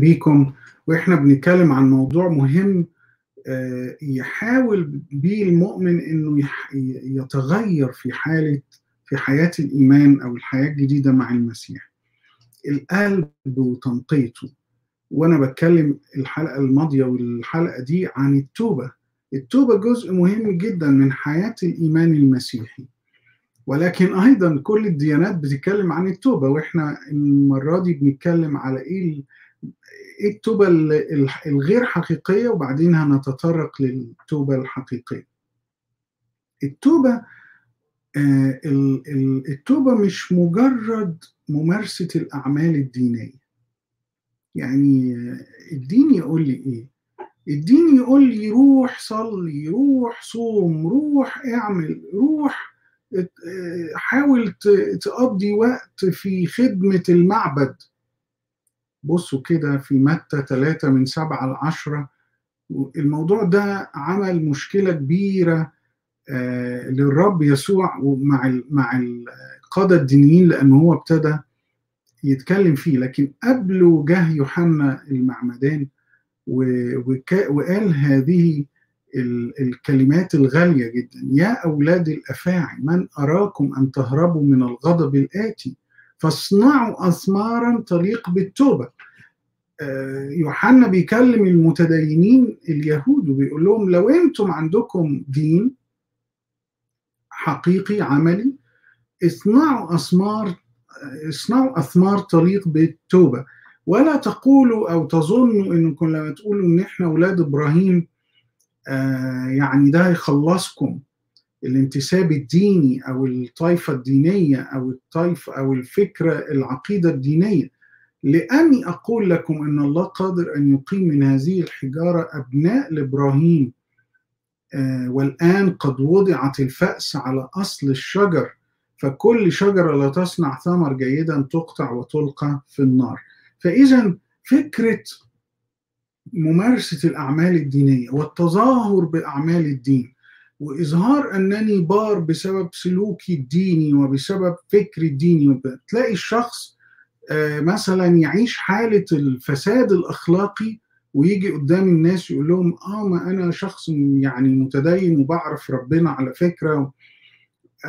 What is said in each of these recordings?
بيكم. وإحنا بنتكلم عن موضوع مهم يحاول بيه المؤمن إنه يتغير في حالة في حياة الإيمان أو الحياة الجديدة مع المسيح. القلب وتنقيته. وأنا بتكلم الحلقة الماضية والحلقة دي عن التوبة. التوبة جزء مهم جدا من حياة الإيمان المسيحي. ولكن أيضا كل الديانات بتتكلم عن التوبة. وإحنا المرة دي بنتكلم على إيه إيه التوبه الغير حقيقية وبعدين هنتطرق للتوبة الحقيقية. التوبة آه التوبة مش مجرد ممارسة الأعمال الدينية. يعني الدين يقول لي إيه؟ الدين يقول لي روح صلي روح صوم روح اعمل روح حاول تقضي وقت في خدمة المعبد. بصوا كده في متى 3 من 7 ل 10 الموضوع ده عمل مشكلة كبيرة للرب يسوع ومع مع القادة الدينيين لأنه هو ابتدى يتكلم فيه. لكن قبله جه يوحنا المعمدان وقال هذه الكلمات الغالية جدا. يا أولاد الأفاعي من أراكم أن تهربوا من الغضب الآتي؟ فاصنعوا أثمارا تليق بالتوبة. يوحنا بيكلم المتدينين اليهود وبيقول لهم لو أنتم عندكم دين حقيقي عملي اصنعوا أثمار اصنعوا أثمار تليق بالتوبة. ولا تقولوا أو تظنوا أنكم لما تقولوا أن إحنا أولاد إبراهيم آه يعني ده هيخلصكم. الانتساب الديني أو الطائفة الدينية أو الطائفة أو الفكرة العقيدة الدينية. لأني أقول لكم أن الله قادر أن يقيم من هذه الحجارة أبناء لابراهيم آه والآن قد وضعت الفأس على أصل الشجر. فكل شجرة لا تصنع ثمر جيدا تقطع وتلقى في النار. فإذا فكرة ممارسة الأعمال الدينية والتظاهر بأعمال الدين وإظهار أنني بار بسبب سلوكي الديني وبسبب فكري الديني تلاقي الشخص مثلا يعيش حالة الفساد الأخلاقي ويجي قدام الناس يقول لهم آه ما أنا شخص يعني متدين وبعرف ربنا على فكرة.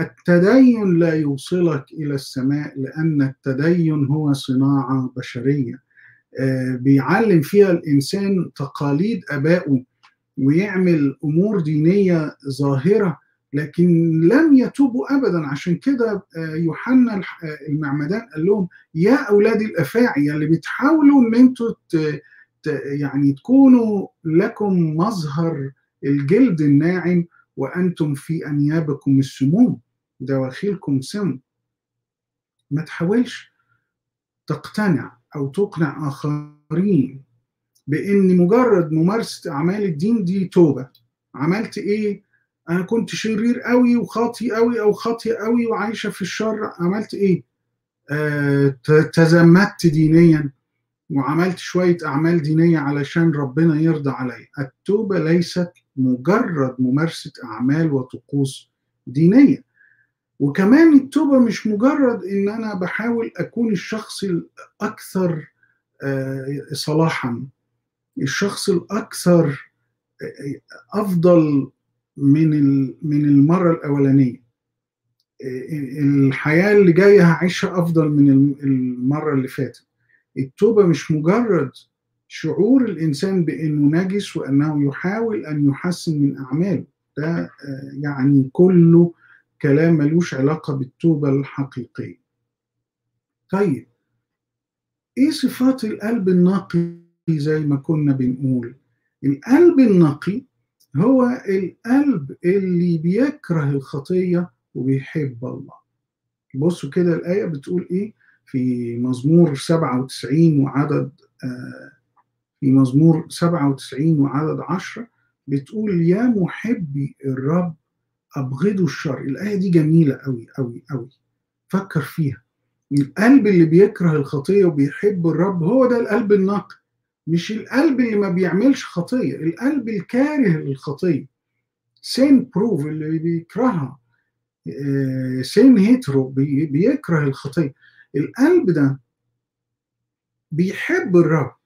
التدين لا يوصلك إلى السماء لأن التدين هو صناعة بشرية بيعلم فيها الإنسان تقاليد آبائه. ويعمل أمور دينية ظاهرة لكن لم يتوبوا ابدا. عشان كده يوحنا المعمدان قال لهم يا أولاد الأفاعي اللي بتحاولوا إن أنتوا يعني تكونوا لكم مظهر الجلد الناعم وأنتم في أنيابكم السموم دواخلكم سم. ما تحاولش تقتنع أو تقنع آخرين. بإن مجرد ممارسة أعمال الدين دي توبة. عملت إيه؟ أنا كنت شرير قوي وخاطي قوي أو خاطيه قوي وعايشة في الشر. عملت إيه؟ آه تزمت دينيا وعملت شوية أعمال دينية علشان ربنا يرضى عليا. التوبة ليست مجرد ممارسة أعمال وطقوس دينية. وكمان التوبة مش مجرد إن أنا بحاول أكون الشخص الأكثر صلاحا. الشخص الأكثر أفضل من من المرة الأولانية. الحياة اللي جاية هعيشها أفضل من المرة اللي فاتت. التوبة مش مجرد شعور الإنسان بأنه نجس وأنه يحاول أن يحسن من أعماله. ده يعني كله كلام ملوش علاقة بالتوبة الحقيقية. طيب إيه صفات القلب النقي زي ما كنا بنقول. القلب النقي هو القلب اللي بيكره الخطية وبيحب الله. بصوا كده الآية بتقول إيه؟ في مزمور 97 وعدد آه في مزمور 97 وعدد 10 بتقول يا محبي الرب أبغضوا الشر. الآية دي جميلة أوي أوي أوي. فكر فيها. القلب اللي بيكره الخطية وبيحب الرب هو ده القلب النقي. مش القلب اللي ما بيعملش خطية القلب الكاره للخطية. sin proof اللي بيكرهها. sin hater وبيكره الخطية. القلب ده بيحب الرب.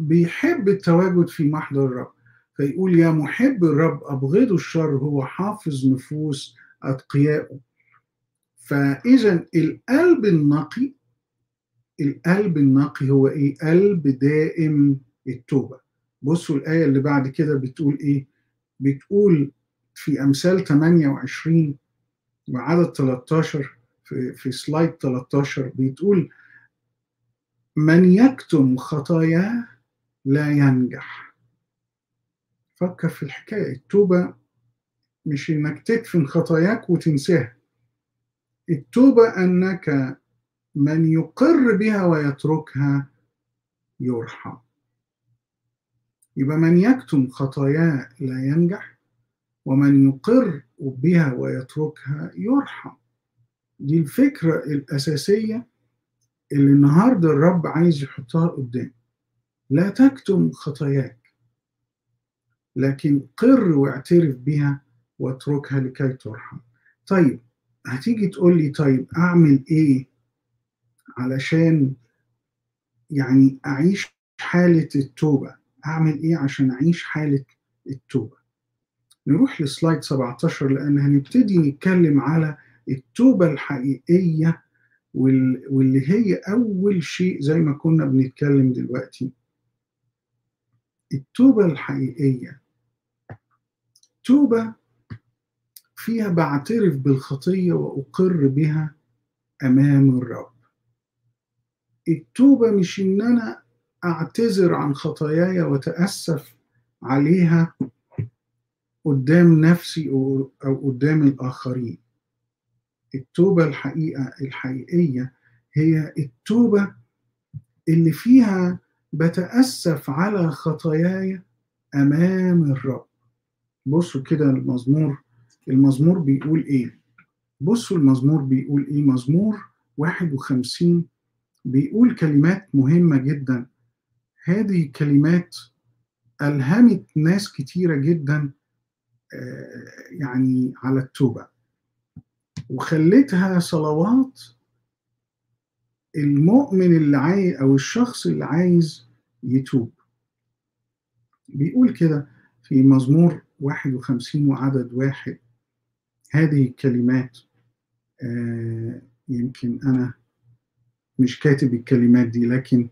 بيحب التواجد في محضر الرب. فيقول يا محبي الرب أبغضوا الشر هو حافظ نفوس أتقيائه. فإذا القلب النقي القلب النقي هو إيه؟ قلب دائم التوبة بصوا الآية اللي بعد كده بتقول إيه؟ بتقول في أمثال 28 وعدد 13 في, في سلايد 13 بتقول من يكتم خطاياه لا ينجح فكر في الحكاية التوبة مش إنك تدفن خطاياك وتنساها التوبة أنك من يقر بها ويتركها يرحم. يبقى من يكتم خطاياه لا ينجح ومن يقر بها ويتركها يرحم. دي الفكرة الأساسية اللي النهاردة الرب عايز يحطها قدام. لا تكتم خطاياك لكن قر واعترف بها واتركها لكي ترحم. طيب هتيجي تقول لي طيب أعمل إيه علشان يعني أعيش حالة التوبة. أعمل إيه عشان أعيش حالة التوبة؟ نروح لسلايد 17 لأن هنبتدي نتكلم على التوبة الحقيقية واللي هي أول شيء زي ما كنا بنتكلم دلوقتي. التوبة الحقيقية. توبة فيها بعترف بالخطية وأقر بها أمام الرب. التوبة مش إن أنا أعتذر عن خطاياي وأتأسف عليها قدام نفسي أو قدام الآخرين. التوبة الحقيقة الحقيقية هي التوبة اللي فيها بتأسف على خطاياي أمام الرب. بصوا كده المزمور المزمور بيقول إيه؟ بصوا المزمور بيقول إيه؟ مزمور 51 بيقول كلمات مهمة جدا. هذه الكلمات ألهمت ناس كتيرة جدا يعني على التوبة. وخلتها صلوات المؤمن اللي عايز أو الشخص اللي عايز يتوب. بيقول كده في مزمور 51 وعدد واحد. هذه الكلمات آه يمكن أنا مش كاتب الكلمات دي لكن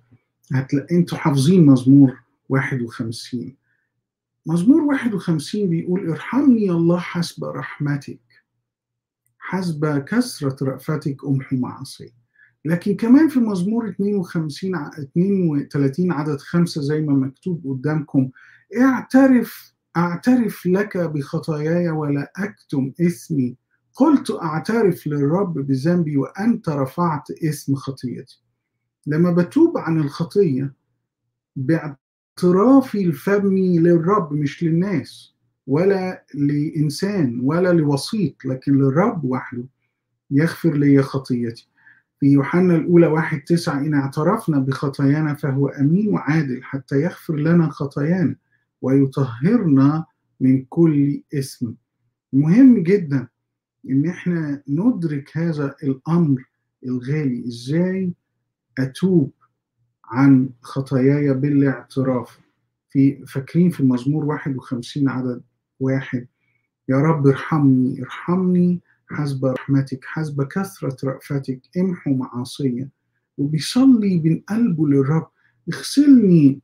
هتلاقي أنتوا حافظين مزمور 51 مزمور 51 بيقول ارحمني الله حسب رحمتك. حسب كثرة رأفتك أمحو معصي لكن كمان في مزمور 52 32 عدد خمسة زي ما مكتوب قدامكم. اعترف أعترف لك بخطاياي ولا أكتم إثمي. قلت أعترف للرب بذنبي وأنت رفعت اسم خطيتي. لما بتوب عن الخطية باعترافي الفمي للرب مش للناس ولا لإنسان ولا لوسيط لكن للرب وحده يغفر لي خطيتي. في يوحنا الأولى واحد تسعة إن اعترفنا بخطايانا فهو أمين وعادل حتى يغفر لنا خطايانا ويطهرنا من كل اسم. مهم جدا إن إحنا ندرك هذا الأمر الغالي. إزاي أتوب عن خطاياي بالاعتراف؟ في فاكرين في المزمور 51 عدد واحد يا رب ارحمني ارحمني حسب رحمتك حسب كثرة رأفتك امحو معاصية. وبيصلي من قلبه للرب اغسلني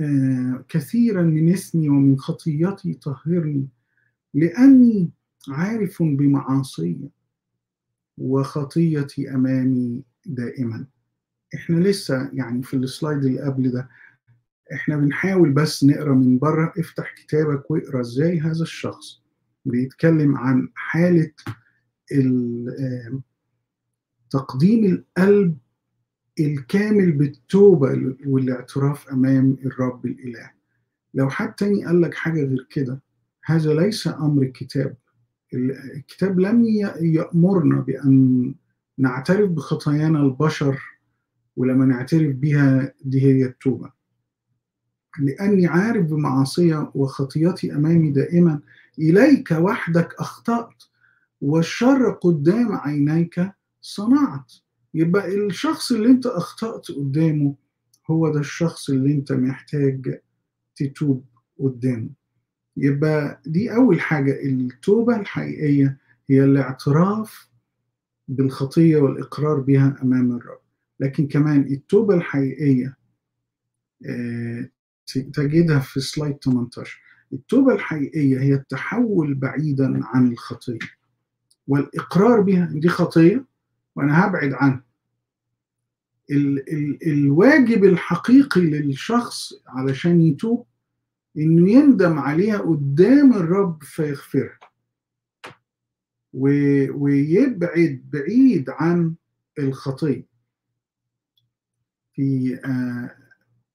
آه كثيرا من اسمي ومن خطيتي طهرني لأني عارف بمعاصي وخطيتي أمامي دائما. إحنا لسه يعني في السلايد اللي قبل ده إحنا بنحاول بس نقرأ من بره افتح كتابك واقرأ إزاي هذا الشخص بيتكلم عن حالة تقديم القلب الكامل بالتوبة والاعتراف أمام الرب الإله. لو حد تاني قال لك حاجة غير كده هذا ليس أمر الكتاب الكتاب لم يأمرنا بأن نعترف بخطايانا البشر ولما نعترف بها دي هي التوبة. لأني عارف بمعاصية وخطيتي أمامي دائما إليك وحدك أخطأت والشر قدام عينيك صنعت. يبقى الشخص اللي أنت أخطأت قدامه هو ده الشخص اللي أنت محتاج تتوب قدامه. يبقى دي أول حاجة التوبة الحقيقية هي الاعتراف بالخطية والإقرار بها أمام الرب. لكن كمان التوبة الحقيقية تجدها في سلايد 18 التوبة الحقيقية هي التحول بعيدا عن الخطية. والإقرار بها دي خطية وأنا هبعد عنها. ال ال الواجب الحقيقي للشخص علشان يتوب إنه يندم عليها قدام الرب فيغفرها. ويبعد بعيد عن الخطية. في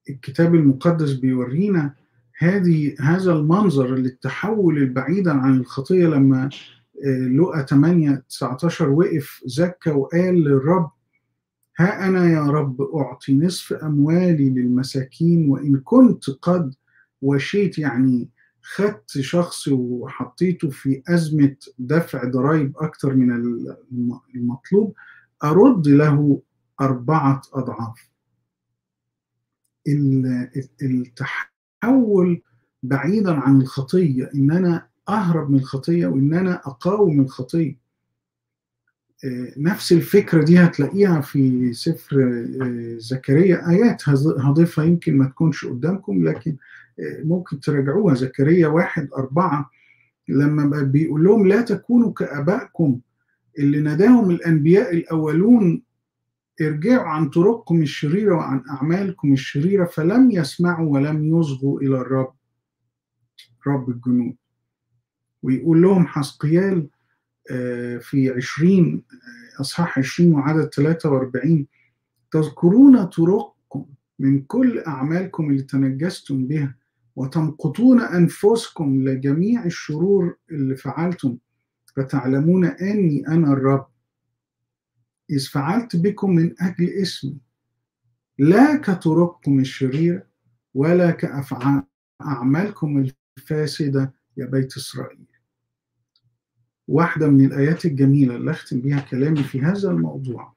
الكتاب المقدس بيورينا هذه هذا المنظر للتحول البعيدا عن الخطية لما لقى 8 19 وقف زكى وقال للرب ها أنا يا رب أعطي نصف أموالي للمساكين وإن كنت قد وشيت يعني خدت شخص وحطيته في أزمة دفع ضرائب أكثر من المطلوب أرد له أربعة أضعاف. التحول بعيدا عن الخطية إن أنا أهرب من الخطية وإن أنا أقاوم الخطية. نفس الفكرة دي هتلاقيها في سفر زكريا. آيات هضيفها يمكن ما تكونش قدامكم لكن ممكن تراجعوها. زكريا واحد أربعة لما بيقول لهم لا تكونوا كآبائكم اللي ناداهم الأنبياء الأولون ارجعوا عن طرقكم الشريرة وعن أعمالكم الشريرة فلم يسمعوا ولم يصغوا إلى الرب رب الجنود. ويقول لهم حسقيال في عشرين أصحاح عشرين وعدد 43 تذكرون طرقكم من كل أعمالكم اللي تنجستم بها وتمقتون أنفسكم لجميع الشرور اللي فعلتم. فتعلمون أني أنا الرب. إذ فعلت بكم من أجل اسمي. لا كطرقكم الشريرة ولا كأعمالكم الفاسدة يا بيت إسرائيل. واحدة من الآيات الجميلة اللي أختم بها كلامي في هذا الموضوع.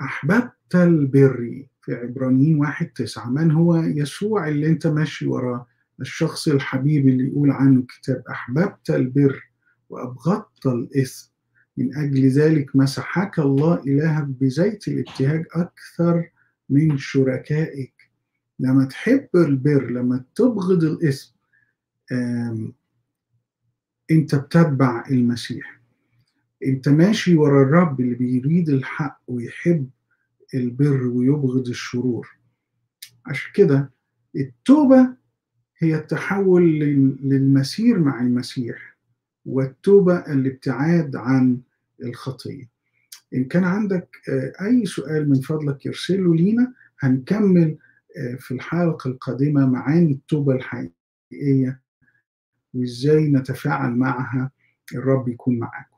أحببت البر في عبرانيين واحد تسعة. من هو؟ يسوع اللي أنت ماشي وراه الشخص الحبيب اللي يقول عنه الكتاب أحببت البر وأبغضت الإثم. من أجل ذلك مسحك الله إلهك بزيت الابتهاج أكثر من شركائك. لما تحب البر لما تبغض الإثم أنت بتتبع المسيح. أنت ماشي ورا الرب اللي بيريد الحق ويحب البر ويبغض الشرور. عشان كده التوبة هي التحول للمسير مع المسيح والتوبة الابتعاد عن الخطية. إن كان عندك أي سؤال من فضلك يرسله لينا هنكمل في الحلقة القادمة معاني التوبة الحقيقية وإزاي نتفاعل معها؟ الرب يكون معاكم.